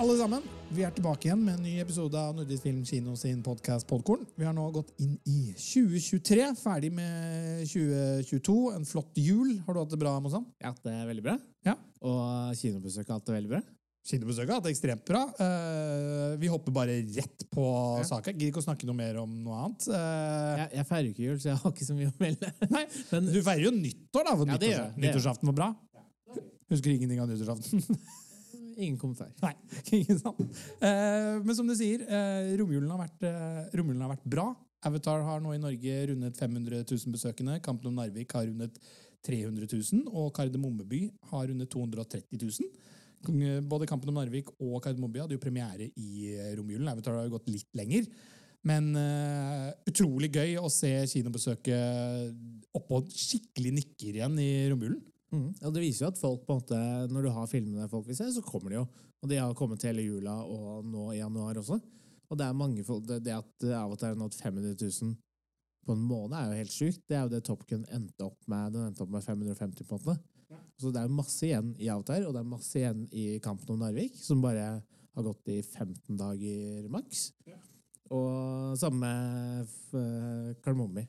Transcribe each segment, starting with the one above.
alle sammen. Vi er tilbake igjen med en ny episode av Nordisk Film Kino sin podkast Podkorn. Vi har nå gått inn i 2023, ferdig med 2022. En flott jul. Har du hatt det bra, Mozan? Jeg har hatt det veldig bra. Ja. Og kinobesøket har hatt det veldig bra. Kinobesøket har hatt det ekstremt bra. Uh, vi hopper bare rett på Ja. saken. Gidder ikke å snakke noe mer om noe annet. Uh, Jeg, jeg feirer ikke jul, så jeg har ikke så mye å melde. Nei, Men Du feirer jo nyttår, da. For Ja, nyttårs- nyttårsaften var bra. Husker ingenting av nyttårsaften. ingen kommentar. Nei, ikke sant. Eh, men som du sier, eh, romjulen, har vært, eh, romjulen har vært bra. Avatar har nå i Norge rundet 500 000 besøkende. Kampen om Narvik har rundet 300 000. Og Kardemommeby har rundet 230 000. Både Kampen om Narvik og Kardemommeby hadde jo premiere i romjulen. Avatar har jo gått litt lenger. Men uh, utrolig gøy å se kinobesøket oppå skikkelig nikker igjen i romjulen. Mm. Og det viser jo at folk på en måte, når du har filmene folk vil se, så kommer de jo. Og de har kommet hele jula og nå i januar også. Og det er mange folk, det, det at Avatar har nådd 500 000 på en måned er jo helt sjukt. Det er jo det Top Gun endte opp med. Den endte opp med 550 på en måte. Så det er masse igjen i Avatar, og det er masse igjen i Kampen om Narvik, som bare har gått i 15 dager maks. Og samme med uh, Kardemomme.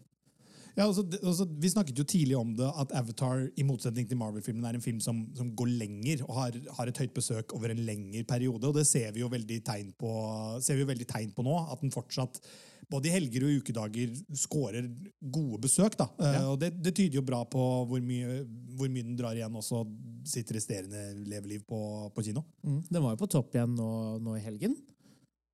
Ja, altså, altså, vi snakket jo tidlig om det, at Avatar i motsetning til Marvel-filmen er en film som, som går lenger og har, har et høyt besøk over en lengre periode. og Det ser vi jo veldig tegn på, ser vi jo veldig tegn på nå. At den fortsatt, både i helger og ukedager, scorer gode besøk. da. Eh, og det, det tyder jo bra på hvor mye, hvor mye den drar igjen også sitt resterende leveliv på, på kino. Mm. Den var jo på topp igjen nå, nå i helgen.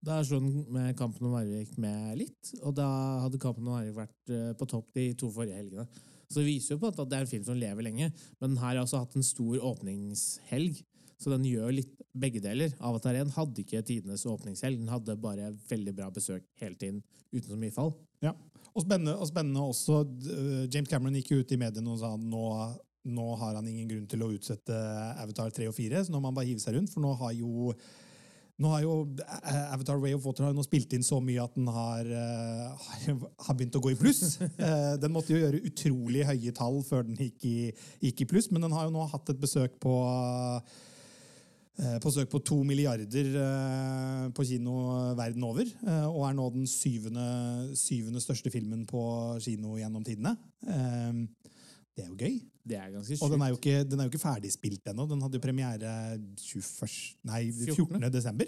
Da slo den med Kampen om Narvik med litt, og da hadde Kampen om Narvik vært eh, på topp de to forrige helgene. Så det viser jo på at det er en film som lever lenge, men den her har også hatt en stor åpningshelg. Så den gjør litt begge deler. Avatar 1 hadde ikke tidenes åpningshelg, den hadde bare veldig bra besøk hele tiden, uten så mye fall. Ja, og spennende, og spennende også, eh, James Cameron gikk jo ut i mediene og sa nå, nå har han ingen grunn til å utsette Avatar 3 og 4, så nå må han bare hive seg rundt, for nå har jo nå har jo eh, Avatar Way of Water har jo nå spilt inn så mye at den har, eh, har, har begynt å gå i pluss. Eh, den måtte jo gjøre utrolig høye tall før den gikk i, gikk i pluss, men den har jo nå hatt et besøk på på søk på to milliarder på kino verden over, og er nå den syvende, syvende største filmen på kino gjennom tidene. Eh, Det er jo gøy. Det er ganske Og den er jo ikke, den er jo ikke ferdigspilt ennå. Den hadde jo premiere 21, nei, 14. 14. desember.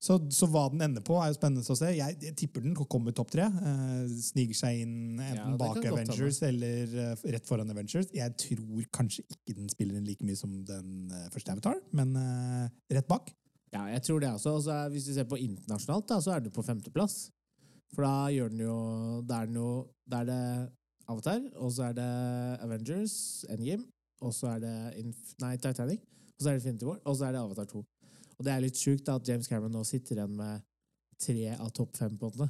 Så, så hva den ender på, er jo spennende å se. Jeg, jeg tipper den kommer topp tre. Uh, sniker seg inn enten Ja, bak Avengers eller uh, rett foran Avengers. Jeg tror kanskje ikke den spiller inn like mye som den uh, første Avatar, men eh, rett bak. Ja, jeg tror det også. Og er- hvis du ser på internasjonalt, da, så er den på femteplass. For da gjør den jo Da er den jo Da er det Avatar, og så er det Avengers, Endgame, og så er det Inf nei, Titanic, og så er det Infinity War, og så er det Avatar 2. Og det er litt sjukt at James Cameron nå sitter igjen med tre av topp fem, på den.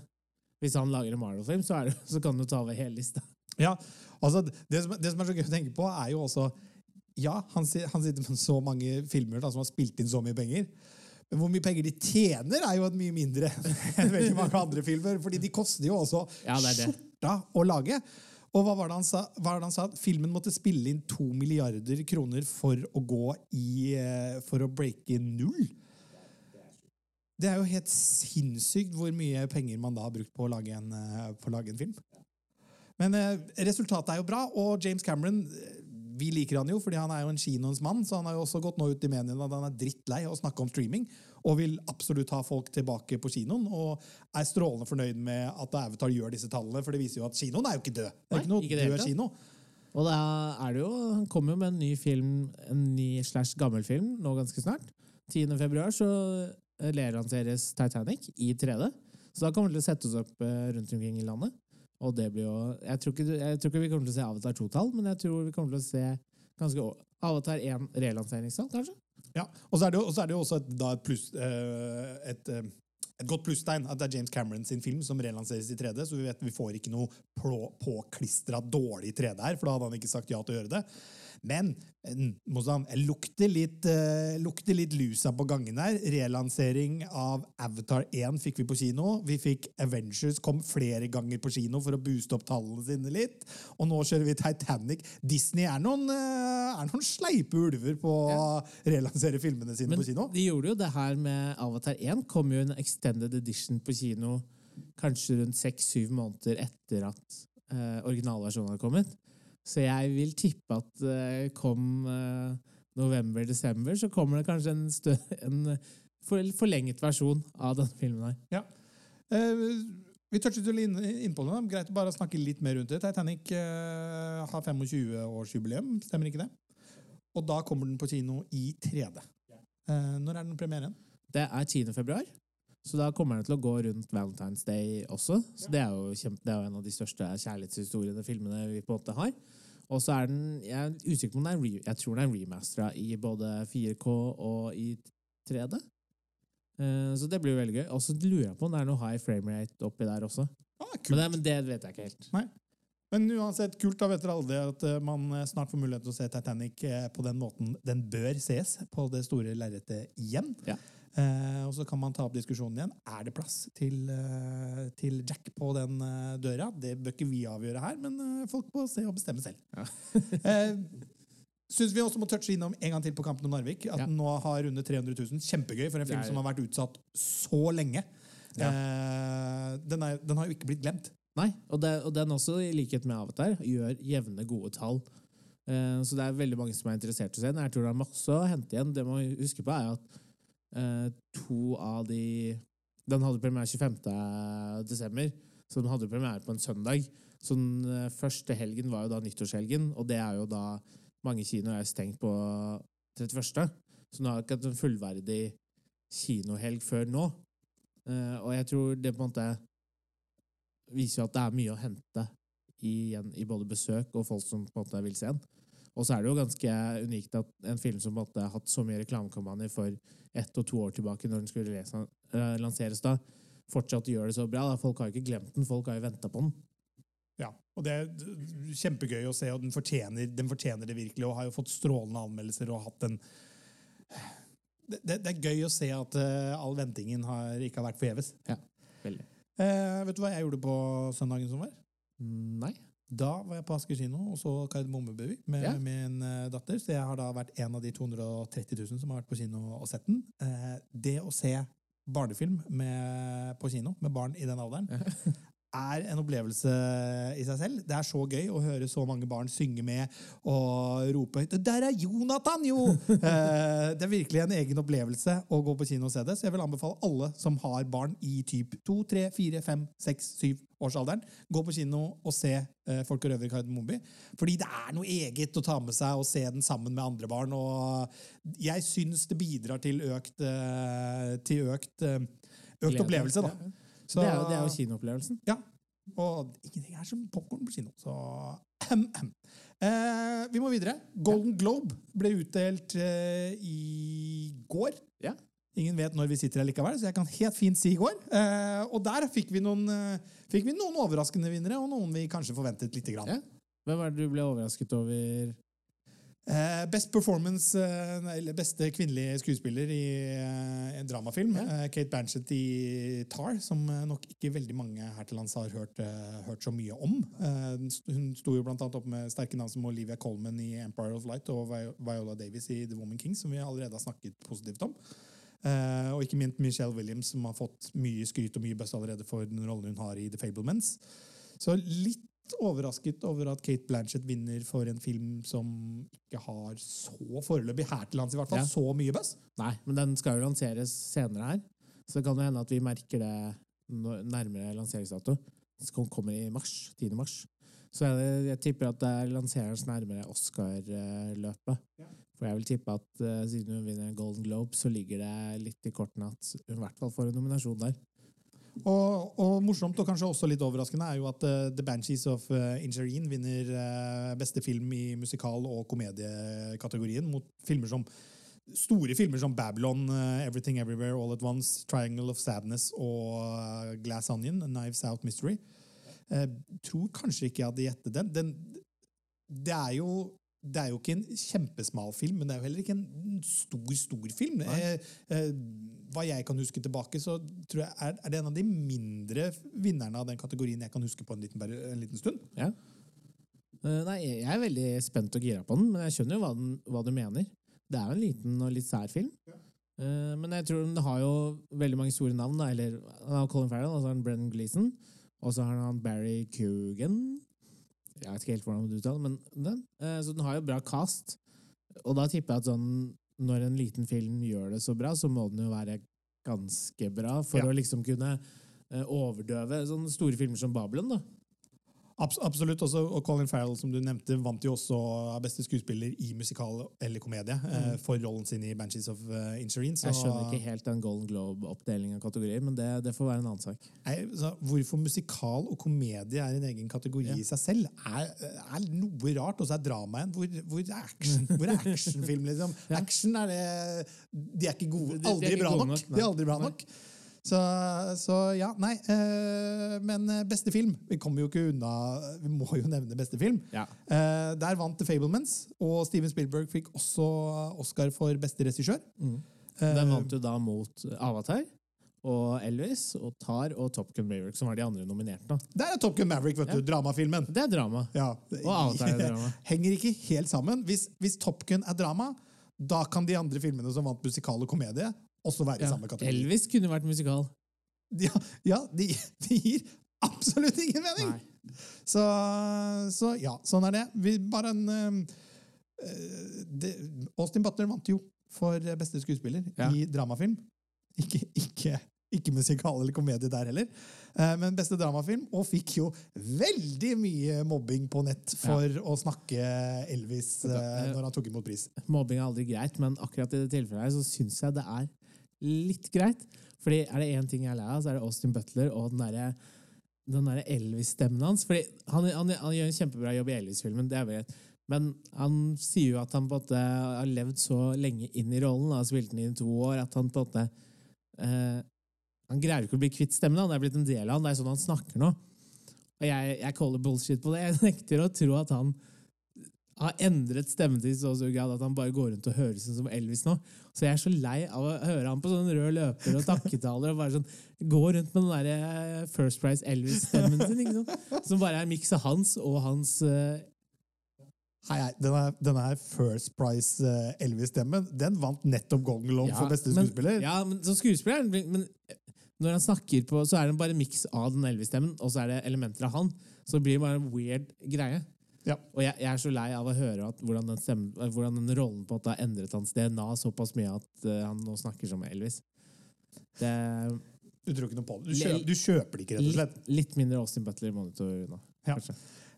Hvis han lager en Marvel-film, så, så kan du ta over hele lista. Ja, altså det som, det som er så gøy å tenke på, er jo også Ja, han, han sitter med så mange filmer da, som har spilt inn så mye penger. Men hvor mye penger de tjener, er jo et mye mindre enn veldig mange andre filmer. Fordi de koster jo også Ja, det det. skjorta å lage. Og hva var det han sa? Det han sa? Filmen måtte spille inn to milliarder kroner for å gå i eh, For å breake null. Det er jo helt sinnssykt hvor mye penger man da har brukt på å lage en, eh, å lage en film. Men eh, resultatet er jo bra, og James Cameron vi liker han jo fordi han er jo en kinoens mann, så han har jo også gått nå ut i mediene at han er drittlei av å snakke om streaming, og vil absolutt ha folk tilbake på kinoen, og er strålende fornøyd med at Avatar gjør disse tallene, for det viser jo at kinoen er jo ikke død. Det er Nei, ikke noe ikke det hele død kino. Og da er det jo Han kommer jo med en ny film, en ny slash gammel film, nå ganske snart. 10. februar så relanseres Titanic i 3D. Så da kommer det til å settes opp eh, rundt omkring i landet. Og det blir jo Jeg tror ikke, jeg tror ikke vi kommer til å se Avatar 2-tall, men jeg tror vi kommer til å se ganske Avatar 1 relanseringstall, kanskje. Ja, og så er det jo, er det jo også et, da et, pluss, eh, et, eh, et godt plusstegn at det er James Cameron sin film som relanseres i 3D, så vi vet vi får ikke noe påklistra dårlig 3D her, for da hadde han ikke sagt ja til å gjøre det. Men eh, Mozan, lukter litt, eh, lukter litt lusa på gangen her. Relansering av Avatar 1 fikk vi på kino. Vi fikk Avengers kom flere ganger på kino for å booste opp tallene sine litt. Og nå kjører vi Titanic. Disney er noen, eh, er noen sleipe ulver på å relansere filmene sine Men på kino. de gjorde jo det her med Avatar 1. Kom jo en extended edition på kino kanskje rundt seks-syv måneder etter at eh, originalversjonen hadde kommet. Så jeg vil tippe at uh, kom uh, november-desember, så kommer det kanskje en, stø en for forlenget versjon av denne filmen her. Eh, vi touchet jo inn, inn på det. Greit å bare snakke litt mer rundt det. Titanic uh, har 25-årsjubileum, stemmer ikke det? Og da kommer den på kino i 3D. Uh, når er den premieren? Det er 10. februar, så da kommer den til å gå rundt Valentine's Day også. Så det er jo, kjempe, det er jo en av de største kjærlighetshistoriene filmene vi på en måte har. Og så er den Jeg er usikker på om den er jeg tror den er remastera i både 4K og i 3D. Eh, Så det blir jo veldig gøy. Og så lurer jeg på om det er noe high frame rate oppi der også. Ah. Men det, men det vet jeg ikke helt. Men uansett, kult da vet dere alle det at eh, man eh, snart får mulighet til å se Titanic på den måten den bør ses, på det store lerretet igjen. Ja. Eh, og så kan man ta opp diskusjonen igjen. Er det plass til, eh, til Jack på den eh, døra? Det bør ikke vi avgjøre her, men eh, folk må se og bestemme selv. Ja. eh, Syns vi også må touche innom en gang til på Kampen om Narvik. At Ja. den nå har rundet 300 000. Kjempegøy for en film er- som har vært utsatt så lenge. Ja. Eh, den, er, den har jo ikke blitt glemt. Nei, og, det, og den også, i likhet med Avatar, gjør jevne, gode tall. Eh, så det er veldig mange som er interessert i å se den. Jeg tror det er masse å hente igjen. Det man må huske på, er at to av de Den hadde premiere 25. desember, så den hadde premiere på en søndag. Så den eh, første helgen var jo da nyttårshelgen, og det er jo da mange kinoer er stengt på 31. Så nå har jeg ikke hatt en fullverdig kinohelg før nå. Eh, og jeg tror det på en måte viser jo at det er mye å hente igjen i både besøk og folk som på en måte vil se den. Og så er det jo ganske unikt at en film som måtte hatt så mye reklamekampanjer for ett og to år tilbake, når den skulle lese, eh, lanseres da, fortsatt gjør det så bra. Da. Folk har jo ikke glemt den, folk har jo venta på den. Ja, og det er kjempegøy å se, og den fortjener, den fortjener det virkelig, og har jo fått strålende anmeldelser og hatt en det, det, det er gøy å se at uh, all ventingen har, ikke har vært forgjeves. Veldig. Uh, vet du hva jeg gjorde på søndagen som var? Nei. Da var jeg på Asker kino og så Kardemommebaby med Ja. min eh, datter. Så jeg har da vært en av de 230 000 som har vært på kino og sett den. Eh, det å se barnefilm med, på kino med barn i den alderen er en opplevelse i seg selv. Det er så gøy å høre så mange barn synge med og rope der er Jonathan, jo!' Eh, det er virkelig en egen opplevelse å gå på kino og se det. Så jeg vil anbefale alle som har barn i typ 2, 3, 4, 5, 6, 7 årsalderen, gå på kino og se eh, Folk og røvere i Kardemommeby. Fordi det er noe eget å ta med seg og se den sammen med andre barn. Og jeg syns det bidrar til økt, eh, til økt, økt opplevelse, da. Så- Det er jo, det er jo kinoopplevelsen. ja. Og ingenting er som popkorn på kino. Så. Eh, Vi må videre. Golden Globe ble utdelt eh, i går. Ja. Ingen vet når vi sitter her likevel, så jeg kan helt fint si i går. Eh, og der fikk vi, noen, eh, fikk vi noen overraskende vinnere, og noen vi kanskje forventet lite grann. Ja. Hvem er det du ble overrasket over? Eh, best performance, eh, eller beste kvinnelige skuespiller i eh, en dramafilm. Ja. Kate Blanchett i Tar, som nok ikke veldig mange her til lands har hørt, hørt så mye om. Hun sto jo blant annet opp med sterke navn som Olivia Colman i Empire of Light og Viola Davis i The Woman King, som vi allerede har snakket positivt om. Og ikke minst Michelle Williams, som har fått mye skryt og mye buzz allerede for den rollen hun har i The Fablements. Så litt overrasket over at Kate Blanchett vinner for en film som ikke har så foreløpig her til lands i hvert fall, Ja. så mye buzz. Nei, men den skal jo lanseres senere her. Så det kan jo hende at vi merker det nærmere lanseringsdato. Den kommer i mars. 10. mars. Så jeg, jeg tipper at det lanseres nærmere Oscar-løpet. Ja. For jeg vil tippe at uh, siden hun vinner Golden Globe, så ligger det litt i kortene at hun i hvert fall får en nominasjon der. Og, og morsomt, og kanskje også litt overraskende, er jo at uh, The Banshees of uh, Ingerine vinner uh, beste film i musikal- og komediekategorien mot filmer som Store filmer som Babylon, uh, Everything Everywhere All At Once, Triangle of Sadness og eh, Glass Onion, Knives Out Mystery. Eh, tror kanskje ikke jeg hadde gjettet den. den. Det er jo det er jo ikke en kjempesmal film, men det er jo heller ikke en stor, stor film. Eh, eh, hva jeg kan huske tilbake, så tror jeg er, er det en av de mindre vinnerne av den kategorien jeg kan huske på en liten, en liten stund. Ja. Eh, Nei, jeg er veldig spent og gira på den, men jeg skjønner jo hva, den, hva du mener. Det er jo en liten og litt sær film. Eh, Men jeg tror den har jo veldig mange store navn. Da. Eller, han har Colin Farrell, og så har han Brennan Gleeson. Og så har han Barry Coogan. Jeg vet ikke helt hvordan du uttaler men den. Eh, Så den har jo bra cast. Og da tipper jeg at sånn, når en liten film gjør det så bra, så må den jo være ganske bra for Ja. å liksom kunne eh, overdøve sånne store filmer som Babylon. da. Abs absolutt. Også, og Colin Farrell, som du nevnte, vant jo også beste skuespiller i musikal eller komedie eh, for rollen sin i Banshees of uh, Insurine. Så, Jeg skjønner ikke helt den Golden Globe-oppdelingen av kategorier, men det, det får være en annen sak. Nei, så hvorfor musikal og komedie er en egen kategori Ja. i seg selv, er, er noe rart. Og så er dramaen hvor, hvor er action, hvor er actionfilm, liksom? Action er det De er ikke gode. De- de er Aldri bra nok. nok. De er aldri bra Nei. Så, så ja, nei. eh, men beste film Vi kommer jo ikke unna Vi må jo nevne beste film. Ja. Eh, der vant The Fablemans, og Steven Spielberg fikk også Oscar for beste regissør. Mm. Eh, Den vant jo da mot Avatar og Elvis og Tar og Top Gun Maverick, som var de andre nominerte. Der er Top Gun Maverick, vet du. Dramafilmen. Det er drama. Ja. Og Avatar er drama. Henger ikke helt sammen. Hvis, hvis Top Gun er drama, da kan de andre filmene som vant musikal og komedie, også være i Ja. samme kategori. Elvis kunne vært musikal. Ja, ja de, de gir absolutt ingen mening! Så, så ja, sånn er det. Vi bare en eh, det, Austin Butler vant jo for beste skuespiller Ja. i dramafilm. Ikke, ikke, ikke musikal eller komedie der heller, uh, men beste dramafilm. Og fikk jo veldig mye mobbing på nett for å snakke Elvis uh, når han tok imot pris. Mobbing er aldri greit, men akkurat i det tilfellet her så syns jeg det er litt greit. Fordi er det én ting jeg er lei av, så er det Austin Butler og den derre den der Elvis-stemmen hans. Fordi han, han, han gjør en kjempebra jobb i Elvis-filmen, det er greit. Men han sier jo at han på en måte har levd så lenge inn i rollen, har spilt den i to år, at han på en måte eh, Han greier ikke å bli kvitt stemmen. Han er blitt en del av han, det er sånn han snakker nå. Og jeg, jeg caller bullshit på det. Jeg nekter å tro at han har endret stemmen til så stor grad at han bare går rundt og høres ut som Elvis nå. Så jeg er så lei av å høre han på sånn rød løper og takketaler og bare sånn gå rundt med den der First Price Elvis-stemmen sin. ikke sant? Som bare er miks av hans og hans eh, Hei, hei, denne, denne First Price eh, Elvis-stemmen Den vant nettopp Golden Globe for beste men- skuespiller. Ja, men som skuespiller er Men når han snakker på, så er det bare en miks av den Elvis-stemmen, og så er det elementer av han. Så det blir bare en weird greie. Ja. Og jeg, jeg er så lei av å høre hvordan, den stemmen, eh, hvordan den rollen på en måte har endret hans DNA såpass mye at uh, han nå snakker som Elvis. Det Du tror ikke noe på det. Du kjøper, du kjøper det ikke, rett og slett. litt, litt mindre Austin Butler monitor nå. Ja.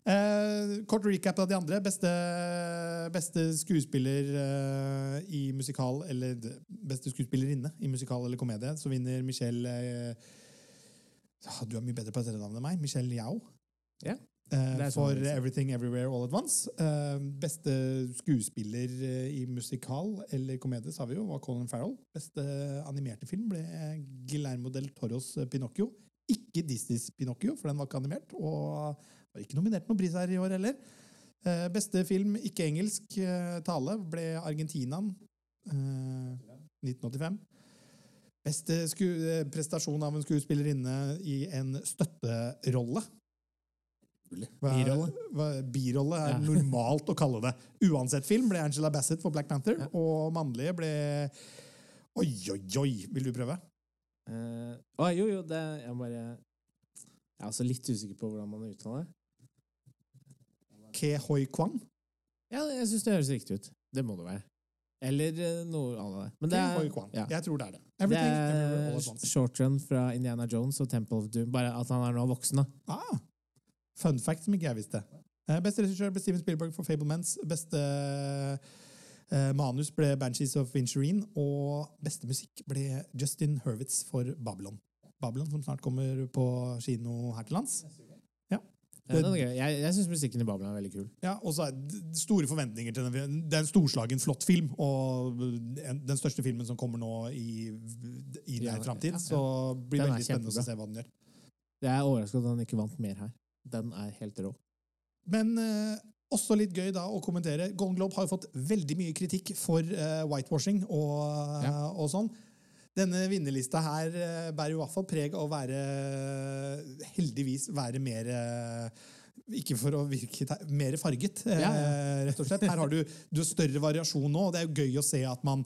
Eh, kort recap av de andre. Beste, beste skuespiller eh, i musikal, eller beste skuespillerinne i musikal eller komedie, så vinner Michelle eh, ah, Du er mye bedre på dette navnet enn meg. Michelle Yao. Ja, Eh, sånn for er. Everything Everywhere All At Once. Eh, beste skuespiller eh, i musikal eller komedie sa vi jo, var Colin Farrell. Beste animerte film ble Guillermo del Toros Pinocchio. Ikke Disneys Pinocchio, for den var ikke animert. Og var ikke nominert noen pris her i år heller. Beste film, ikke engelsk tale, ble Argentinaen. eh, 1985. Beste prestasjon av en skuespillerinne i en støtterolle. Hva- Birolle. Birolle er normalt å kalle det. Uansett film ble Angela Bassett for Black Panther, Ja. og mannlige ble Oi, oi, oi! Vil du prøve? Uh, å, jo, jo, det Jeg bare Jeg er også litt usikker på hvordan man uttaler det. Ke Hoi Kwan? Ja, jeg syns det høres riktig ut. Det må det være. Eller eh, noe annet. Men det er, ja. Jeg tror det er det. det Everything, det er short run fra Indiana Jones og Temple of Doom. Bare at han er nå voksen, da. Ah, fun fact som ikke jeg visste. Uh, Beste regissør ble Steven Spielberg for Fablemans. Beste uh, manus ble Banshees of Insurine. Og beste musikk ble Justin Hurwitz for Babylon. Babylon som snart kommer på kino her til lands. Ja. Jeg, jeg syns musikken i Babylon er veldig kul. Ja, og så er det store forventninger til den. Det er en storslagen, flott film, og den største filmen som kommer nå i, i nær framtid. Så det blir er veldig spennende å se hva den gjør. Jeg er overraska at han ikke vant mer her. Den er helt rå. Men eh, også litt gøy da å kommentere. Golden Globe har jo fått veldig mye kritikk for eh, whitewashing og, Ja. og sånn. Denne vinnerlista her eh, bærer jo i hvert fall preg av å være Heldigvis være mer eh, ikke for å virke mer farget, eh, Ja, ja. rett og slett. Her har du, du har større variasjon nå, og det er jo gøy å se at man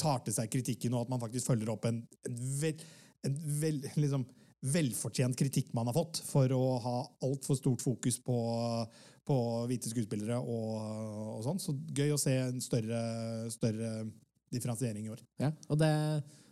tar til seg kritikken, og at man faktisk følger opp en, en, vel, en vel, liksom, velfortjent kritikk man har fått for å ha altfor stort fokus på, på hvite skuespillere og, og sånn. Så gøy å se en større, større differensiering i år. Ja, og det,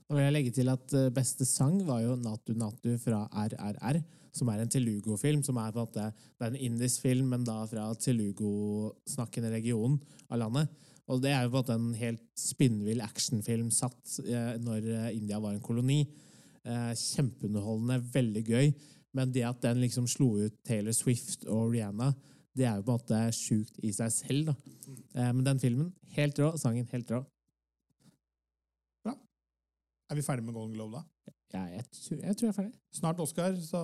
da vil jeg legge til at eh, beste sang var jo Natu Natu fra RRR, som er en Telugu-film. som er på en måte, Det er en indisk film, men da fra Telugu-snakkende region av landet. Og det er jo på en måte en helt spinnvill actionfilm satt eh, når eh, India var en koloni. Eh, kjempeunderholdende, veldig gøy. Men det at den liksom slo ut Taylor Swift og Rihanna, det er jo på en måte sjukt i seg selv. da. Eh, men den filmen, helt rå. Sangen, helt rå. Er vi ferdige med Golden Globe da? Ja, jeg, tror- jeg tror jeg er ferdig. Snart Oscar, så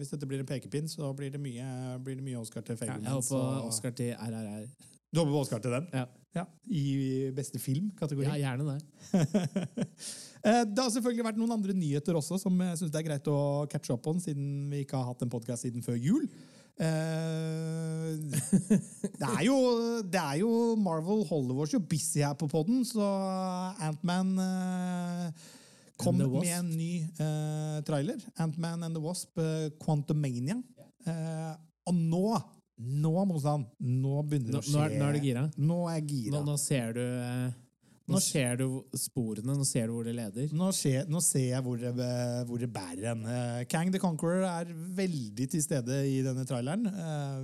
hvis dette blir en pekepinn, så blir det mye, blir det mye Oscar til Ja, jeg håper så... Oscar til RRR. Du håper på Oscar til den? Ja. I beste film-kategori? Ja, gjerne det. Eh, det har selvfølgelig vært noen andre nyheter også som jeg synes det er greit å catche opp på, siden vi ikke har hatt en podkast siden før jul. Eh, det, er jo, det er jo Marvel holder oss jo busy her på podden, så Antman uh, kom med en ny eh, trailer. Antman and the Wasp, Quantumania. Eh, og nå, nå, Mosan, nå begynner det å nå, skje er, nå er du gira? Nå er jeg gira. Nå, nå ser du eh, Nå ser du sporene, nå ser du hvor det leder. Nå, skje, nå ser jeg hvor det, hvor det bærer hen. Eh, Kang the Conqueror er veldig til stede i denne traileren. Eh,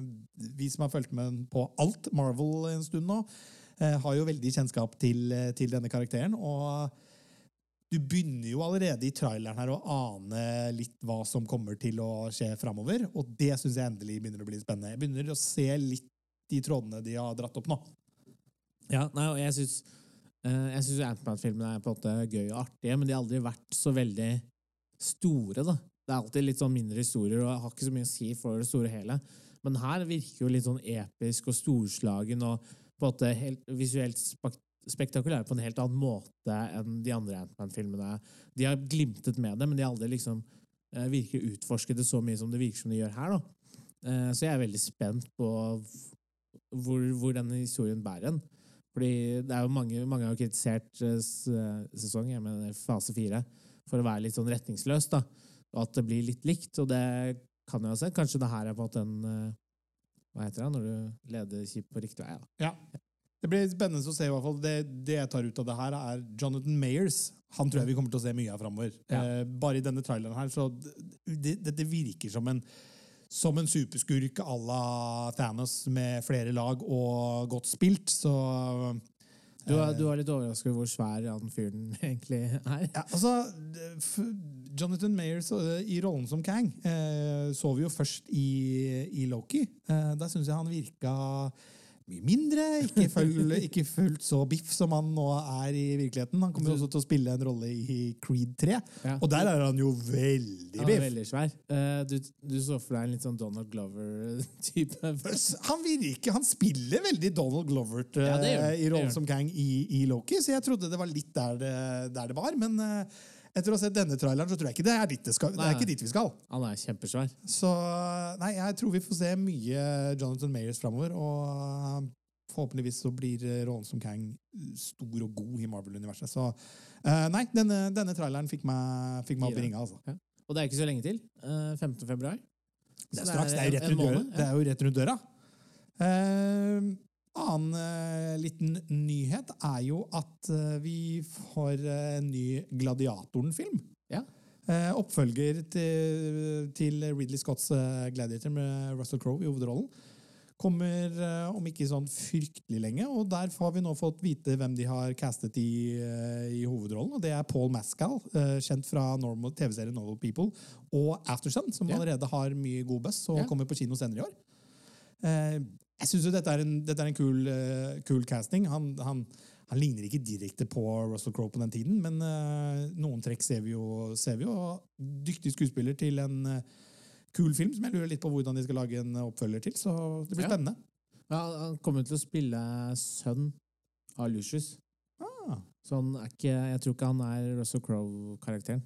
Vi som har fulgt med på alt Marvel en stund nå, eh, har jo veldig kjennskap til, eh, til denne karakteren. Og du begynner jo allerede i traileren her å ane litt hva som kommer til å skje framover. Og det syns jeg endelig begynner å bli spennende. Jeg begynner å se litt de trådene de har dratt opp nå. Ja, nei, og jeg syns uh, Jeg syns Antman-filmene er på en måte gøy og artige, men de har aldri vært så veldig store, da. Det er alltid litt sånn mindre historier og har ikke så mye å si for det store hele. Men her virker jo litt sånn episk og storslagen og på en måte helt visuelt spektakulær på en helt annen måte enn de andre Antman-filmene. De har glimtet med det, men de har aldri liksom uh, virker utforsket det så mye som det virker som de gjør her. da. Eh, så jeg er veldig spent på hvor, hvor denne historien bærer hen. Fordi det er jo mange, mange har kritisert eh, eh, sesong, jeg mener fase fire, for å være litt sånn retningsløs, da. Og at det blir litt likt, og det kan jeg jo sett. Kanskje det her er på en måte en eh, Hva heter det når du leder kjipt på riktig vei? da. Ja. Det blir spennende å se. i hvert fall. Det, det jeg tar ut av det her, er Jonathan Mayers. Han tror jeg vi kommer til å se mye av framover. Ja. Eh, bare i denne traileren her, så det, det, det virker som en som en superskurk à la Thanos med flere lag og godt spilt, så Du, er- du er litt overrasket over hvor svær han fyren egentlig er? Ja, altså, Jonathan Mayers eh, i rollen som Kang eh, så vi jo først i, i Loki. Da syns jeg han virka mye mindre, ikke, føl, ikke fullt så biff som han nå er i virkeligheten. Han kommer også til å spille en rolle i Creed 3, Ja. og der er han jo veldig Han er veldig svær. Eh, Du, du så for deg en litt sånn Donald Glover-type? Han virker, han spiller veldig Donald Glover eh, Ja, han. i rollen som Kang i, i Loki, så jeg trodde det var litt der det, der det var. Men eh, etter å ha sett denne traileren, så tror jeg ikke det er dit, det skal, det er ikke dit vi skal. Han er kjempesvær. Så nei, jeg tror vi får se mye Jonathan Mayers framover. Og forhåpentligvis så blir rollen som Kang stor og god i Marvel-universet. Så eh, nei, denne, denne traileren fikk meg, fikk meg opp i ringa, altså. Og det er ikke så lenge til. eh, 15. februar. Det er straks. Det er jo rett rundt døra. Det er jo rett rundt døra. Eh, annen eh, liten nyhet er jo at eh, vi får eh, en ny Gladiatoren-film. Ja. Oppfølger til, til Ridley Scotts Gladiator med Russell Crowe i hovedrollen. Kommer om ikke sånn fryktelig lenge, og der har vi nå fått vite hvem de har castet i, i hovedrollen. og Det er Paul Mascal, kjent fra TV-serien Normal People, og Aftersun, som allerede har mye god buzz og Ja. kommer på kino senere i år. Eh, jeg syns dette er en, dette er en kul, eh, kul casting. Han, han, han ligner ikke direkte på Russell Crowe på den tiden, men eh, noen trekk ser vi jo. Ser vi jo. Dyktig skuespiller til en kul film som jeg lurer litt på hvordan de skal lage en oppfølger til. Så det blir Ja. spennende. Ja, han kommer til å spille sønn av Lucius. Ah. Så han er ikke, jeg tror ikke han er Russell Crowe-karakteren.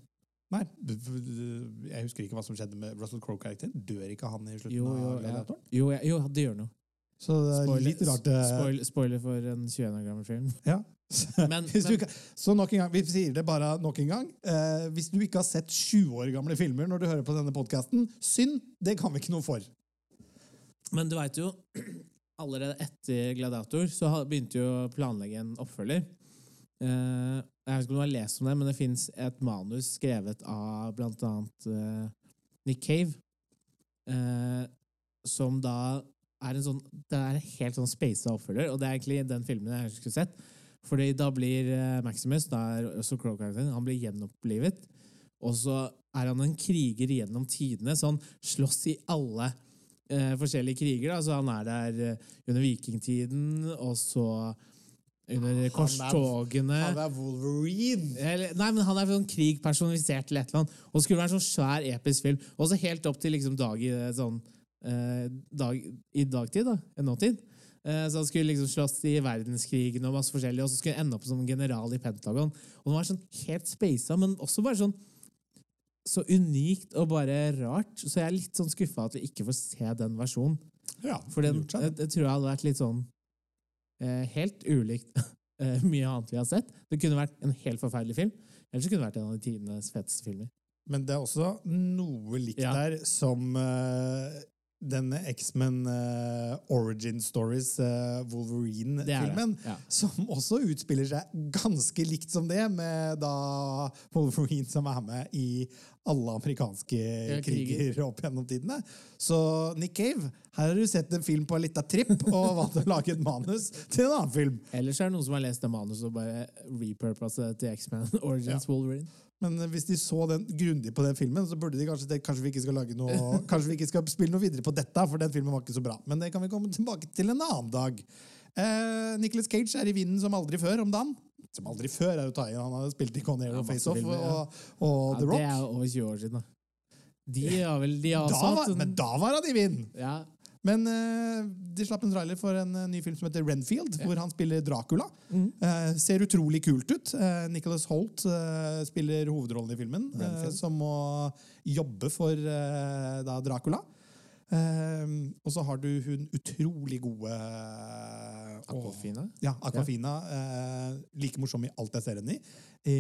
Nei, jeg husker ikke hva som skjedde med Russell Crowe-karakteren. Dør ikke han i slutten Jo, jo, av ja. Gladiatoren? jo, ja, jo, det gjør noe. Så det er Spoiler, litt rart uh... spoiler, spoiler for en 21 år gammel film. Ja. Men- men- ikke, så nok en gang, vi sier det bare nok en gang. Eh, hvis du ikke har sett 20 år gamle filmer når du hører på denne podkasten, synd. Det kan vi ikke noe for. Men du veit jo, allerede etter Gladiator så begynte jo å planlegge en oppfølger. Eh, jeg vet ikke om du har lest om det, men det fins et manus skrevet av blant annet eh, Nick Cave, uh, som da er en sånn Det er en helt sånn speisa oppfølger, og det er egentlig den filmen jeg skulle sett. Fordi da blir eh, Maximus, da er også Crow-karakteren, han blir gjenopplivet. Og så er han en kriger gjennom tidene, så han slåss i alle eh, forskjellige kriger. Da. Så han er der eh, under vikingtiden, og så under korstogene. Han er Wolverine! Eller, nei, men Han er sånn krig personifisert til et eller annet. Og skulle være en sånn svær, episk film. Og så helt opp til liksom dag i eh, sånn eh, dag, I dagtid, da. Nåtid. Eh, så han skulle liksom slåss i verdenskrigen og masse forskjellig, og så skulle han ende opp som general i Pentagon. Og han var sånn helt speisa, men også bare sånn så unikt og bare rart. Så jeg er litt sånn skuffa at vi ikke får se den versjonen. Ja, For den, jeg, jeg tror jeg hadde vært litt sånn Helt ulikt eh, mye annet vi har sett. Det kunne vært en helt forferdelig film. Eller så kunne det vært en av de tidenes feteste filmer. Men det er også noe likt Ja. der som eh, denne X-Men uh, Origin Stories, det. Wolverine-filmen. Ja. Som også utspiller seg ganske likt som det, med da Wolverine som er med i alle amerikanske kriger. kriger opp gjennom tidene. Så Nick Cave, her har du sett en film på en liten tripp og valgt å lage et manus til en annen film. Ellers er det noen som har lest det manuset og bare repurposet det til X-Men Origins Ja. Wolverine. Men hvis de så den grundig på den filmen, så burde de kanskje tenkt kanskje vi ikke skal lage noe Kanskje vi ikke skal spille noe videre på dette, for den filmen var ikke så bra. Men det kan vi komme tilbake til en annen dag. Eh, Nicholas Cage er i vinden som aldri før om dagen. Som aldri før er å ta igjen. Han har spilt i Con Air og Face Off filmer, ja. og, og Ja, The det er over 20 år siden, da. De har vel de har Da var, en- men da var han i vinden! ja, Men eh, de slapp en trailer for en eh, ny film som heter Renfield, hvor han spiller Dracula. Eh, ser utrolig kult ut. Nicholas Holt spiller hovedrollen i filmen, som må jobbe for da Dracula. Eh, og så har du hun utrolig gode eh, Aquafina? Aquafina. Ja, Aquafina. Eh, like morsom i alt jeg ser henne i. I,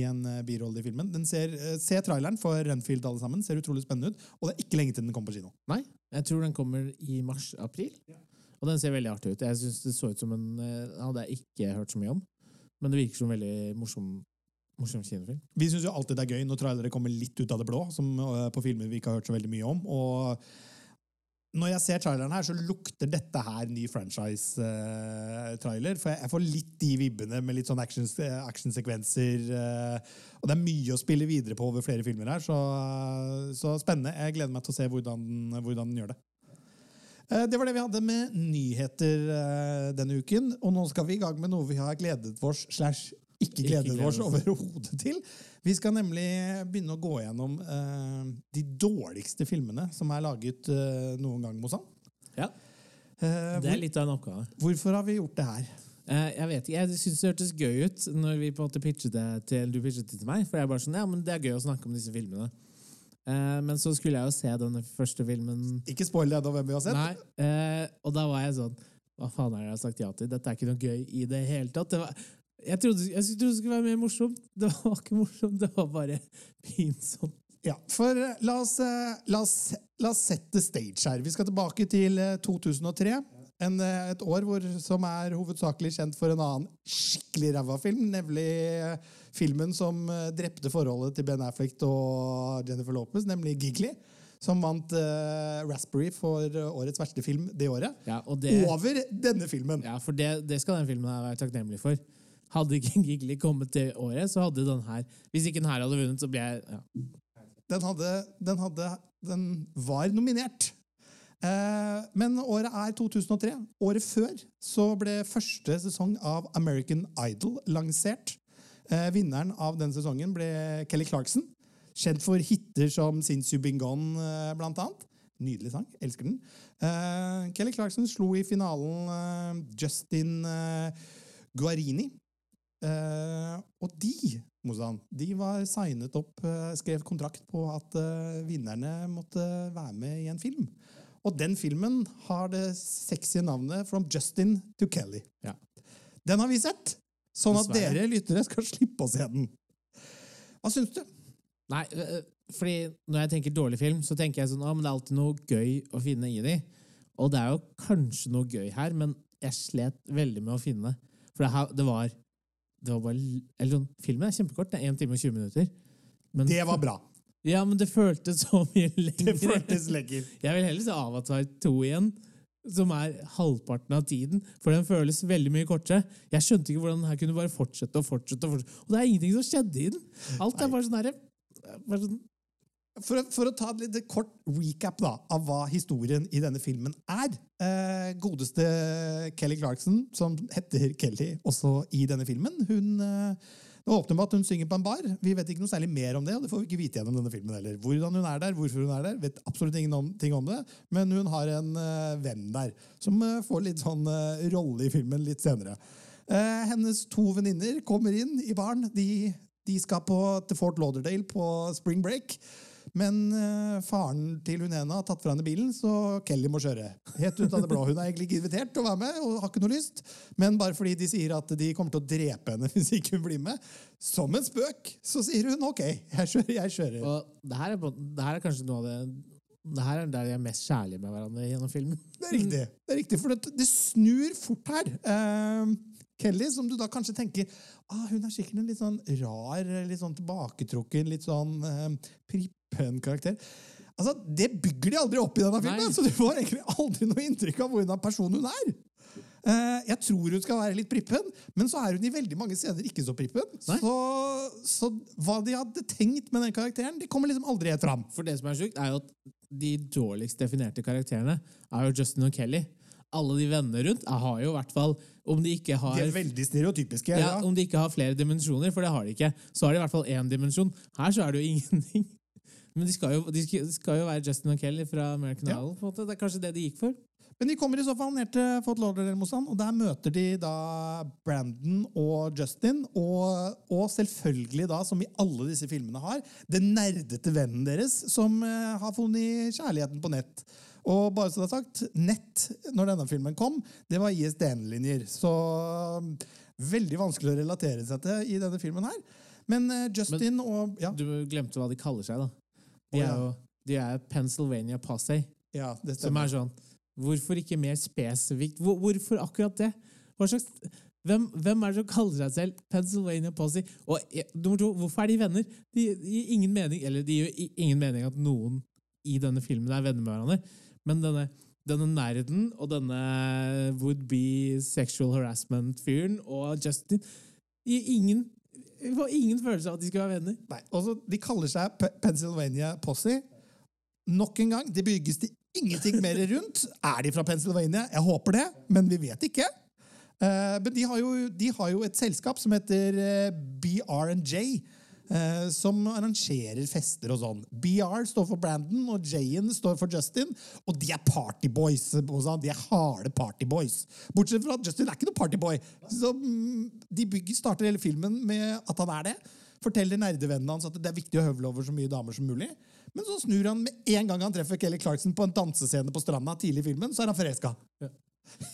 i en eh, birolle i filmen. Den ser, se traileren for Renfield, alle sammen. Ser utrolig spennende ut. Og det er ikke lenge til den kommer på kino. Nei, jeg tror den kommer i mars-april. Og den ser veldig artig ut. Jeg synes det så ut som en hadde jeg ikke hørt så mye om. Men det virker som en veldig morsom, morsom kinofilm. Vi syns jo alltid det er gøy når trailere kommer litt ut av det blå, som øh, på filmer vi ikke har hørt så veldig mye om. Og når jeg ser traileren her, så lukter dette her ny franchise-trailer. for jeg, jeg får litt de vibbene med litt sånn action- actionsekvenser. øh, og det er mye å spille videre på over flere filmer her, så, så spennende. Jeg gleder meg til å se hvordan, hvordan den gjør det. Eh, Det var det vi hadde med nyheter eh, denne uken. Og nå skal vi i gang med noe vi har gledet oss slash ikke gledet oss overhodet til. Vi skal nemlig begynne å gå gjennom uh, de dårligste filmene som er laget uh, noen gang, Mozan. Ja, Uh, Det er litt av en oppgave. hvorfor har vi gjort det her? Jeg vet ikke, jeg synes det hørtes gøy ut når vi på en måte pitchet det til, du pitchet det til meg. For jeg er bare sånn, ja, men det er gøy å snakke om disse filmene. Men så skulle jeg jo se denne første filmen Ikke spoil det da hvem vi har sett. Nei, og da var jeg sånn Hva faen er det jeg har sagt ja til? Dette er ikke noe gøy i det hele tatt. Det var, jeg, trodde, jeg trodde det skulle være mer morsomt. Det var ikke morsomt, det var bare pinsomt. Ja, for eh, la oss, eh, la, oss, la oss sette stage her. Vi skal tilbake til eh, 2003. En, eh, et år hvor, som er hovedsakelig kjent for en annen skikkelig ræva film, nemlig filmen som drepte forholdet til Ben Affleck og Jennifer Lopez, nemlig Giggly. Som vant uh, Raspberry for årets verste film det året. Ja, og det, Over denne filmen! ja, for det, det skal den filmen her være takknemlig for. Hadde ikke Gigli kommet til året, så hadde den her Hvis ikke den her hadde vunnet, så ble jeg ja. Den, hadde, den, hadde, den var nominert. Eh, men året er 2003. Året før så ble første sesong av American Idol lansert. Eh, vinneren av den sesongen ble Kelly Clarkson. Kjent for hiter som Since You Been Gone, eh, blant annet. Nydelig sang. Elsker den. Eh, Kelly Clarkson slo i finalen eh, Justin eh, Guarini. Eh, og de, Mozan, de var signet opp, uh, skrev kontrakt på at uh, vinnerne måtte være med i en film. Og den filmen har det sexy navnet From Justin to Kelly. Ja. Den har vi sett, sånn at Dessverre. dere lyttere skal slippe å se den. Hva syns du? Nei, fordi når jeg tenker dårlig film, så tenker jeg sånn, ah, men det er alltid noe gøy å finne i de. Og det er jo kanskje noe gøy her, men jeg slet veldig med å finne. For det, her, det var det var bare, eller sånn, Filmen er kjempekort, det er 1 time og 20 minutter. Men, Det var bra. Ja, men det føltes så mye lenger. Det føltes lenger. Jeg vil heller se Avatar 2 igjen, som er halvparten av tiden, for den føles veldig mye kortere. Jeg skjønte ikke hvordan den her kunne bare fortsette og fortsette. Og fortsette. Og det er ingenting som skjedde i den. Alt er bare sånn herre bare sånn, For, for å ta et litt kort recap da, av hva historien i denne filmen er. Eh, godeste Kelly Clarkson, som heter Kelly også i denne filmen, hun eh, det åpner med at hun synger på en bar. Vi vet ikke noe særlig mer om det, og det får vi ikke vite gjennom denne filmen heller. Hvordan hun er der, hvorfor hun er der, vet absolutt ingenting om det, men hun har en eh, venn der, som eh, får litt sånn eh, rolle i filmen litt senere. Hennes to venninner kommer inn i baren. De, de skal på, til Fort Lauderdale på spring break. Men uh, faren til hun ene har tatt fra henne bilen, så Kelly må kjøre. Helt ut av det blå. Hun er egentlig ikke invitert til å være med, og har ikke noe lyst. Men bare fordi de sier at de kommer til å drepe henne hvis ikke hun blir med, som en spøk, så sier hun OK, jeg kjører. Jeg kjører. Og det her, er, på- det her er kanskje noe av det Det her er der de er mest kjærlige med hverandre gjennom filmen. Det er riktig. Det er riktig, For det, det snur fort her. Eh, Kelly, som du da kanskje tenker ah, hun er sikkert en litt sånn rar, litt sånn tilbaketrukken, litt sånn eh, prippen karakter. Altså, Det bygger de aldri opp i denne filmen, Nei. så du får egentlig aldri noe inntrykk av hvordan person hun er. Eh, jeg tror hun skal være litt prippen, men så er hun i veldig mange scener ikke så prippen. Så, så hva de hadde tenkt med den karakteren, det kommer liksom aldri helt fram. For det som er sjukt, er jo at de dårligst definerte karakterene er jo Justin og Kelly. Alle de vennene rundt jeg har jo i hvert fall Om de ikke har De er veldig stereotypiske. ja, ja. Om de ikke har flere dimensjoner, for det har de ikke, så har de i hvert fall én dimensjon. Her så er det jo ingenting. Men de skal jo, de skal, jo være Justin og Kelly fra American Ja. Idol. måte. Det er kanskje det de gikk for. Men de kommer i så fall ned til Fort Lauderdale-Mosan, og der møter de da Brandon og Justin, og, og selvfølgelig da, som i alle disse filmene har, den nerdete vennen deres som eh, har funnet kjærligheten på nett. Og bare så det er sagt, nett, når denne filmen kom, det var ISDN-linjer. Så um, veldig vanskelig å relatere seg til i denne filmen her. Men Justin Justin og Ja, Du glemte hva de kaller seg, da. De er jo de er Pennsylvania Posse. ja det Som er sånn Hvorfor ikke mer spesifikt? Hvor, hvorfor akkurat det? Hva slags hvem, hvem er det som kaller seg selv Pennsylvania Posse? Og eh, nummer to, hvorfor er de venner? De de gir ingen mening Eller de gir ingen mening at noen i denne filmen er venner med hverandre. Men denne, denne nerden og denne would-be sexual harassment-fyren og Justin ingen, får ingen følelse av at de skal være venner. Nei, også, De kaller seg P Pennsylvania Posse. Nok en gang, det bygges det ingenting mer rundt. Er de fra Pennsylvania? Jeg håper det, men vi vet ikke. Uh, men de har, jo, de har jo et selskap som heter uh, BR&J, eh, som arrangerer fester og sånn. BR står for Brandon, og J-en står for Justin. Og de er partyboys. Mozan. De er harde partyboys. Bortsett fra at Justin er ikke noe partyboy. Mm, de bygger, starter hele filmen med at han er det. Forteller nerdevennene hans at det er viktig å høvle over så mye damer som mulig. Men så snur han med en gang han treffer Kelly Clarkson på en dansescene på stranda tidlig i filmen, så er han forelska. Ja.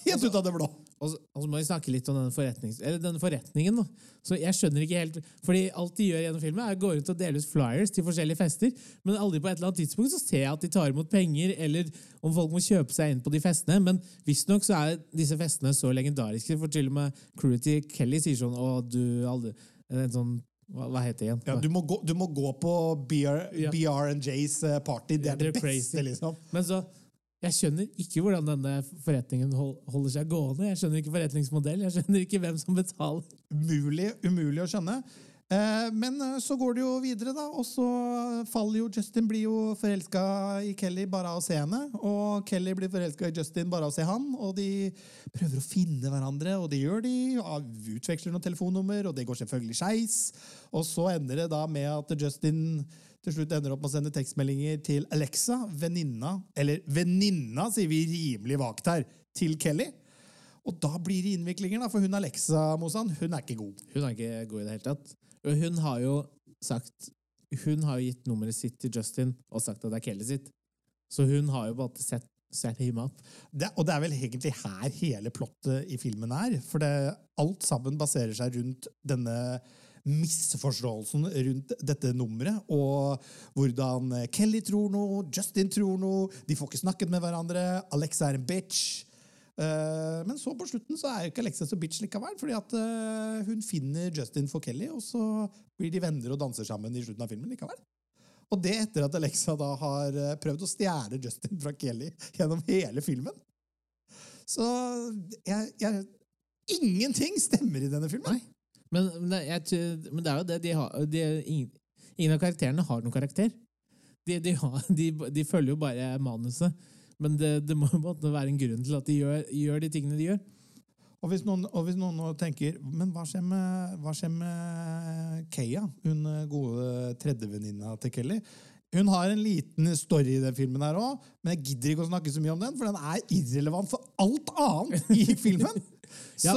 Helt ut av det blå. Og så, og så må vi snakke litt om denne, forretnings, eller denne forretningen. Da. Så jeg skjønner ikke helt, fordi Alt de gjør gjennom filmen, er å gå rundt og dele ut flyers til forskjellige fester. Men aldri på et eller annet tidspunkt så ser jeg at de tar imot penger, eller om folk må kjøpe seg inn på de festene. Men visstnok så er disse festene så legendariske, for til og med crewet til Kelly sier sånn Å, du aldri en sånn, hva, hva heter det igjen? Ja, du, må gå, du må gå på BR, Ja. BR&J's eh, party. Det er det they're beste, crazy. liksom. Men så jeg skjønner ikke hvordan denne forretningen holder seg gående. Jeg skjønner ikke forretningsmodell. Jeg skjønner ikke hvem som betaler. Umulig, umulig å skjønne. Eh, men eh, så går det jo videre, da, og så faller jo Justin blir jo forelska i Kelly bare av å se henne. Og Kelly blir forelska i Justin bare av å se han, og de prøver å finne hverandre, og det gjør de. Utveksler noen telefonnummer, og det går selvfølgelig skeis. Og så ender det da med at Justin til slutt ender opp med å sende tekstmeldinger til Alexa, venninna, eller venninna, sier vi rimelig vagt her, til Kelly. Og da blir det innviklinger, da, for hun Alexa Mosan, hun er ikke god. Hun er ikke god i det hele tatt. Og hun har jo sagt Hun har gitt nummeret sitt til Justin og sagt at det er Kelly sitt. Så hun har jo bare sett set him up. Det, og det er vel egentlig her hele plottet i filmen er. For det, alt sammen baserer seg rundt denne misforståelsen rundt dette nummeret. Og hvordan Kelly tror noe, Justin tror noe, de får ikke snakket med hverandre, Alexa er en bitch. Uh, men så på slutten så er jo ikke Alexa så bitch likevel, fordi at uh, hun finner Justin for Kelly, og så blir de venner og danser sammen i slutten av filmen likevel. Og det etter at Alexa da har uh, prøvd å stjele Justin fra Kelly gjennom hele filmen. Så jeg, jeg, Ingenting stemmer i denne filmen. Nei. Men, men, jeg, men, det er jo det de har de, ingen, av karakterene har noen karakter. De, de, har, de følger jo bare manuset. Men det, det må være en grunn til at de gjør, gjør de tingene de gjør. Og hvis, noen, og hvis noen, tenker Men hva skjer med, hva skjer med Keia, hun gode tredjevenninna til Kelly? Hun har en liten story i den filmen, her også, men jeg gidder ikke å snakke så mye om den, for den er irrelevant for alt annet i filmen. så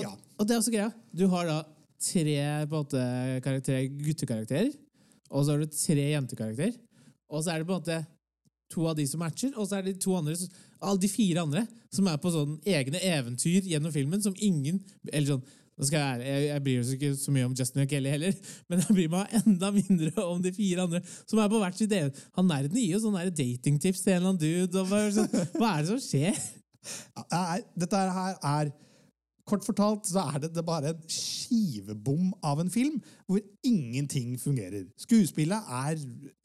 ja. Og, og det er også greia. Du har da tre på en måte, karakterer, guttekarakterer, og så har du tre jentekarakterer. Og så er det på en måte to av de som matcher, og så er det to andre, alle de fire andre som er på sånn egne eventyr gjennom filmen som ingen eller sånn, jeg, jeg, jeg, bryr meg ikke så mye om Justin og Kelly heller, men jeg bryr meg enda mindre om de fire andre som er på hvert sitt egen. Han nerden gir jo sånne datingtips til en eller annen dude. Og så, hva er det som skjer? Dette her er Kort fortalt så er det, bare en skivebom av en film hvor ingenting fungerer. Skuespillet er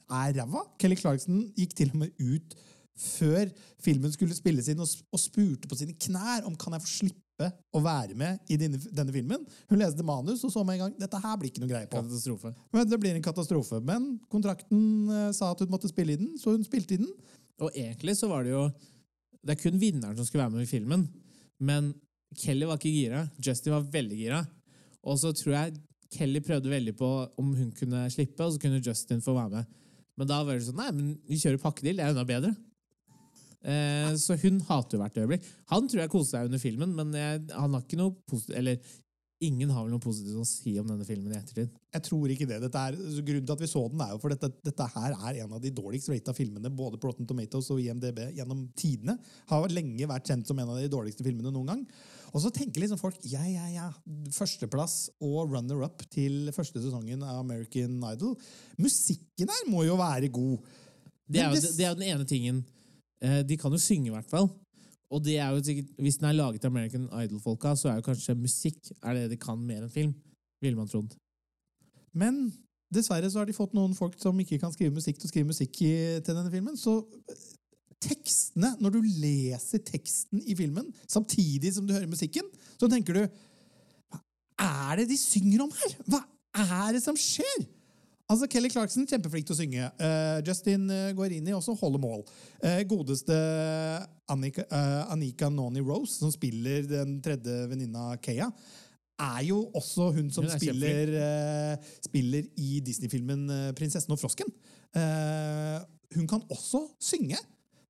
er ræva. Kelly Clarkson gikk til og med ut før filmen skulle spilles inn, og, og spurte på sine knær om kan jeg få slippe å være med i denne, denne, filmen. Hun leste manus og så med en gang dette her blir ikke noe greie på. Katastrofe. Men Det blir en katastrofe. Men kontrakten uh, sa at hun måtte spille i den, så hun spilte i den. Og egentlig så var det jo Det er kun vinneren som skulle være med i filmen. Men Kelly var ikke gira. Justin var veldig gira. Og så tror jeg Kelly prøvde veldig på om hun kunne slippe, og så kunne Justin få være med. Men da var det sånn Nei, men vi kjører pakkedeal. Det er enda bedre. Eh, så hun hater jo hvert øyeblikk. Han tror jeg koste seg under filmen, men jeg, han har ikke noe positivt Eller ingen har vel noe positivt å si om denne filmen i ettertid. Jeg tror ikke det. Er, grunnen til at vi så den, er jo for dette, dette her er en av de dårligst rata filmene både på Rotten Tomatoes og IMDb gjennom tidene. Har lenge vært kjent som en av de dårligste filmene noen gang. Og så tenker liksom folk ja, ja, ja. Førsteplass og runner-up til første sesongen av American Idol. Musikken her må jo være god. Det er jo, det er jo den ene tingen. Eh, de kan jo synge, i hvert fall. Og det er jo sikkert, hvis den er laget av American Idol-folka, så er jo kanskje musikk er det de kan mer enn film. Ville man trodd. Men dessverre så har de fått noen folk som ikke kan skrive musikk, til å skrive musikk i, til denne filmen. Så tekstene, når du leser teksten i filmen samtidig som du hører musikken, så tenker du Hva er det de synger om her? Hva er det som skjer? Altså, Kelly Clarkson kjempeflink til å synge. Uh, Justin uh, Guarini også holder mål. Uh, godeste Annika, Anika Noni Rose, som spiller den tredje venninna Kea, er jo også hun som hun spiller, spiller, i Disney-filmen 'Prinsessen og frosken'. hun kan også synge.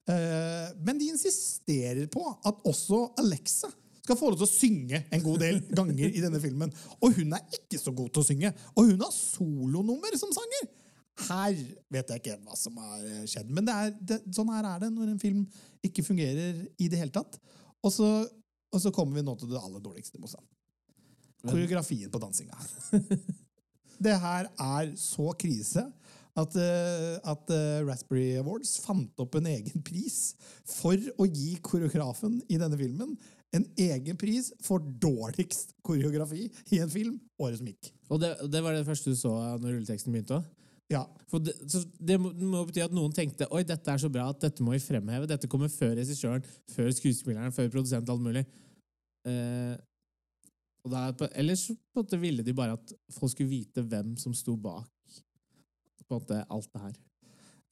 Eh, men de insisterer på at også Alexa skal få lov til å synge en god del ganger i denne filmen. Og hun er ikke så god til å synge. Og hun har solonummer som sanger! Her vet jeg ikke hva som har skjedd. Men det er, det, sånn her er det når en film ikke fungerer i det hele tatt. Og så, og så kommer vi nå til det aller dårligste. Mossa. Koreografien på dansinga her. Det her er så krise at, uh, at uh, Raspberry Awards fant opp en egen pris for å gi koreografen i denne filmen en egen pris for dårligst koreografi i en film året som gikk. Og det, det var det første du så når rulleteksten begynte? Også? Ja. For det, det må, må, bety at noen tenkte oi, dette er så bra at dette må vi fremheve. Dette kommer før regissøren, før skuespilleren, før produsent, alt mulig. Eh, Og der, på, ellers på en måte ville de bare at folk skulle vite hvem som sto bak på en måte alt det her.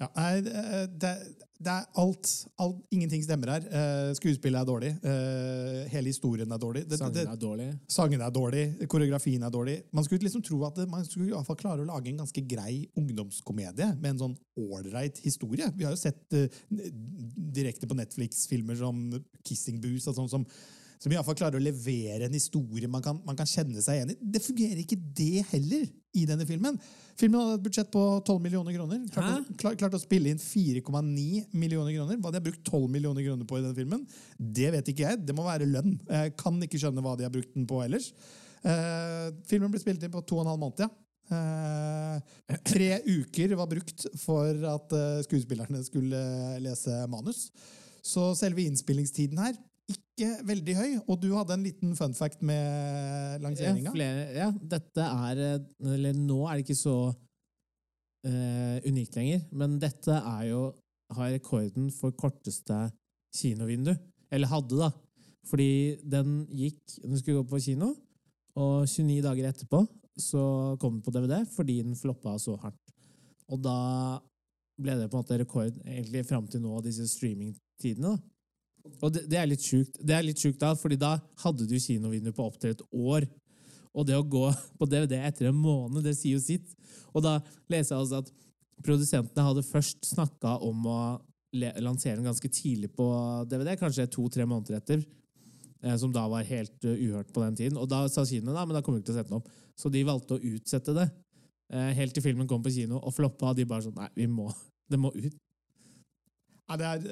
Ja, nei, det, det er alt, alt Ingenting stemmer her. Eh, skuespillet er dårlig. Eh, hele historien er dårlig. Det, Sangene er dårlige. Sangene er dårlig, koreografien er dårlig. Man skulle liksom tro at man skulle i hvert fall klare å lage en ganske grei ungdomskomedie med en sånn ålreit historie. Vi har jo sett eh, direkte på Netflix-filmer som Kissing Booth og sånn som som i hvert fall klarer å levere en historie man kan, man kan kjenne seg igjen i. Det fungerer ikke det heller i denne filmen. Filmen hadde et budsjett på 12 millioner kroner. Klarte, å- klart å spille inn 4,9 millioner kroner. Hva de har brukt 12 millioner kroner på i denne filmen, det vet ikke jeg. Det må være lønn. Jeg kan ikke skjønne hva de har brukt den på ellers. Eh, filmen ble spilt inn på to og en halv måned, ja. Eh, tre uker var brukt for at eh, skuespillerne skulle lese manus. Så selve innspillingstiden her ikke veldig høy. Og du hadde en liten fun fact med Ja, lanseringa. flere, ja, dette er eh, Eller nå er det ikke så uh, unikt lenger, men dette er jo har rekorden for korteste kinovindu. Eller hadde, da. Fordi den gikk Den skulle gå på kino, og 29 dager etterpå så kom den på DVD fordi den floppa så hardt. Og da ble det på en måte rekord egentlig fram til nå, disse streamingtidene. da. Og det, det er litt sjukt. Det er litt sjukt da, fordi da hadde du kinovindu på opptil et år. Og det å gå på DVD etter en måned, det sier jo sitt. Og da leser jeg altså at produsentene hadde først snakka om å lansere den ganske tidlig på DVD, kanskje to-tre måneder etter. eh, Som da var helt eh, uhørt på den tiden. Og da sa kinoen da, men da kommer vi ikke til å sette den opp. Så de valgte å utsette det. eh, Helt til filmen kom på kino, og floppa. Og de bare sånn Nei, vi må, det må ut. Ja, det er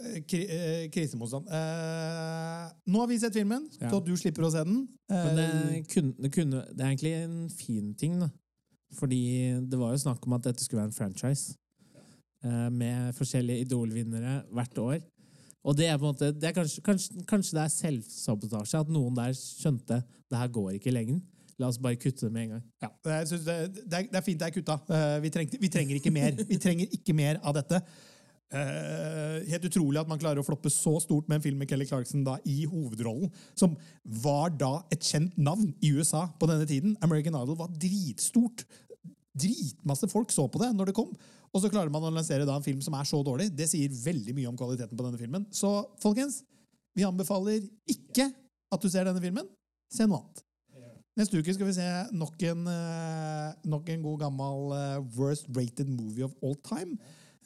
eh, eh, krisemotstand. Eh, nå har vi sett filmen, Ja. så du slipper å se den. Eh, det, kunne, det, kunne, det er egentlig en fin ting, da. Fordi det var jo snakk om at dette skulle være en franchise. eh, Med forskjellige idolvinnere hvert år. Og det er på en måte, det er kanskje, kanskje, kanskje det er selvsabotasje at noen der skjønte det her går ikke i lengden. La oss bare kutte det med en gang. ja, jeg synes det, det, er, det er fint det er kutta. Eh, vi, trengte, vi trenger ikke mer. Vi trenger ikke mer av dette. Eh, helt utrolig at man klarer å floppe så stort med en film med Kelly Clarkson da i hovedrollen, som var da et kjent navn i USA på denne tiden. American Idol var dritstort. Dritmasse folk så på det når det kom. Og så klarer man å lansere da en film som er så dårlig. Det sier veldig mye om kvaliteten på denne filmen. Så folkens, vi anbefaler ikke at du ser denne filmen. Se noe annet. Neste uke skal vi se nok en, eh, nok en god gammel eh, worst rated movie of all time.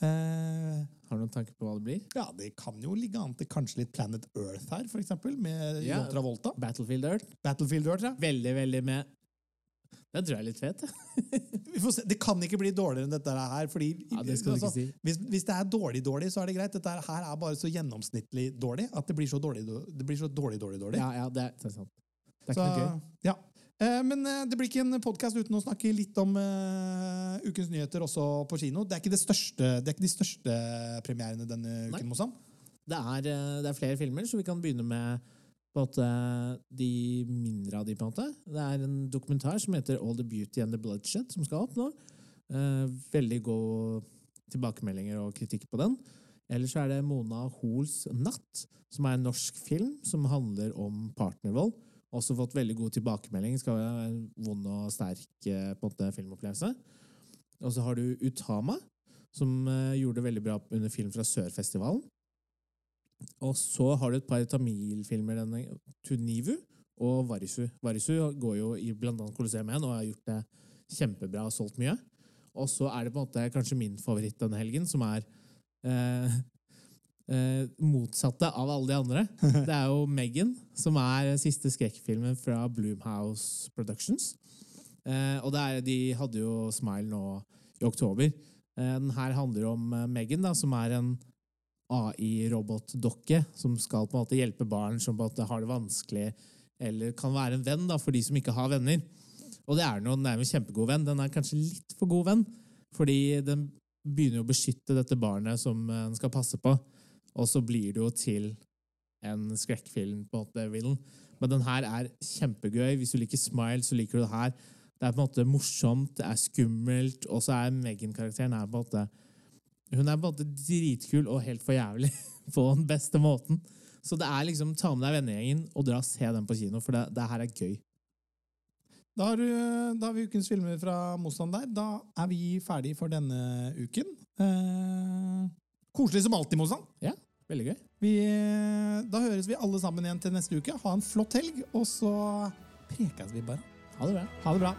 Eh, Har du noen tanker på hva det blir? ja, det kan jo ligge an til kanskje litt Planet Earth her, for eksempel, med Ja. John Travolta. Battlefield Earth? Battlefield Earth, ja. Veldig, veldig med Den tror jeg er litt fet. Vi får se. Det kan ikke bli dårligere enn dette her, fordi Ja, det ikke si. hvis, hvis det er dårlig dårlig, så er det greit. Dette her er bare så gjennomsnittlig dårlig at det blir så dårlig, det blir så dårlig, dårlig, dårlig. Ja, ja, det er, det er sant. Det er Så, ikke noe gøy. ja. Eh, Men eh, det blir ikke en podkast uten å snakke litt om uh, ukens nyheter også på kino. Det er ikke, det største, det er ikke de største premierene denne Nei. uken. Mosam. Det er, det er flere filmer, så vi kan begynne med måte, de mindre av de. på en måte. Det er en dokumentar som heter All the Beauty and the Bloodshed, som skal opp nå. Uh, veldig gode tilbakemeldinger og kritikk på den. Ellers så er det Mona Hoels Natt, som er en norsk film som handler om partnervold. Også fått veldig god tilbakemelding. Skal være en vond og sterk eh, måte, filmopplevelse. Og så har du Utama, som eh, gjorde det veldig bra under Film fra Sør-festivalen. Og så har du et par tamilfilmer, denne Tunivu og Varisu. Varisu går jo i blant annet Colosseum 1 og har gjort det kjempebra og solgt mye. Og så er det på en måte kanskje min favoritt denne helgen, som er eh, eh, motsatte av alle de andre. Det er jo Megan, som er siste skrekkfilmen fra Bloomhouse Productions. Eh, og er, de hadde jo Smile nå i oktober. Eh, den her handler om eh, Megan, da, som er en AI-robotdokke som skal på en måte hjelpe barn som på en måte har det vanskelig, eller kan være en venn da, for de som ikke har venner. Og det er, noe, den er en kjempegod venn. Den er kanskje litt for god venn, fordi den begynner å beskytte dette barnet som eh, den skal passe på, og så blir det jo til en skrekkfilm på en måte, Villen. Men den her er kjempegøy. Hvis du liker Smile, så liker du det her. Det er på en måte morsomt, det er skummelt, og så er Megan-karakteren er på en måte Hun er på en måte dritkul og helt for jævlig på den beste måten. Så det er liksom ta med deg vennegjengen og dra og se den på kino, for det, det her er gøy. Da har, du, da har vi ukens filmer fra Motstand der. Da er vi ferdig for denne uken. Eh, koselig som alltid, Motstand. Veldig gøy. Vi, da høres vi alle sammen igjen til neste uke. Ha en flott helg, og så prekes vi bare. Ha det bra. Ha det bra.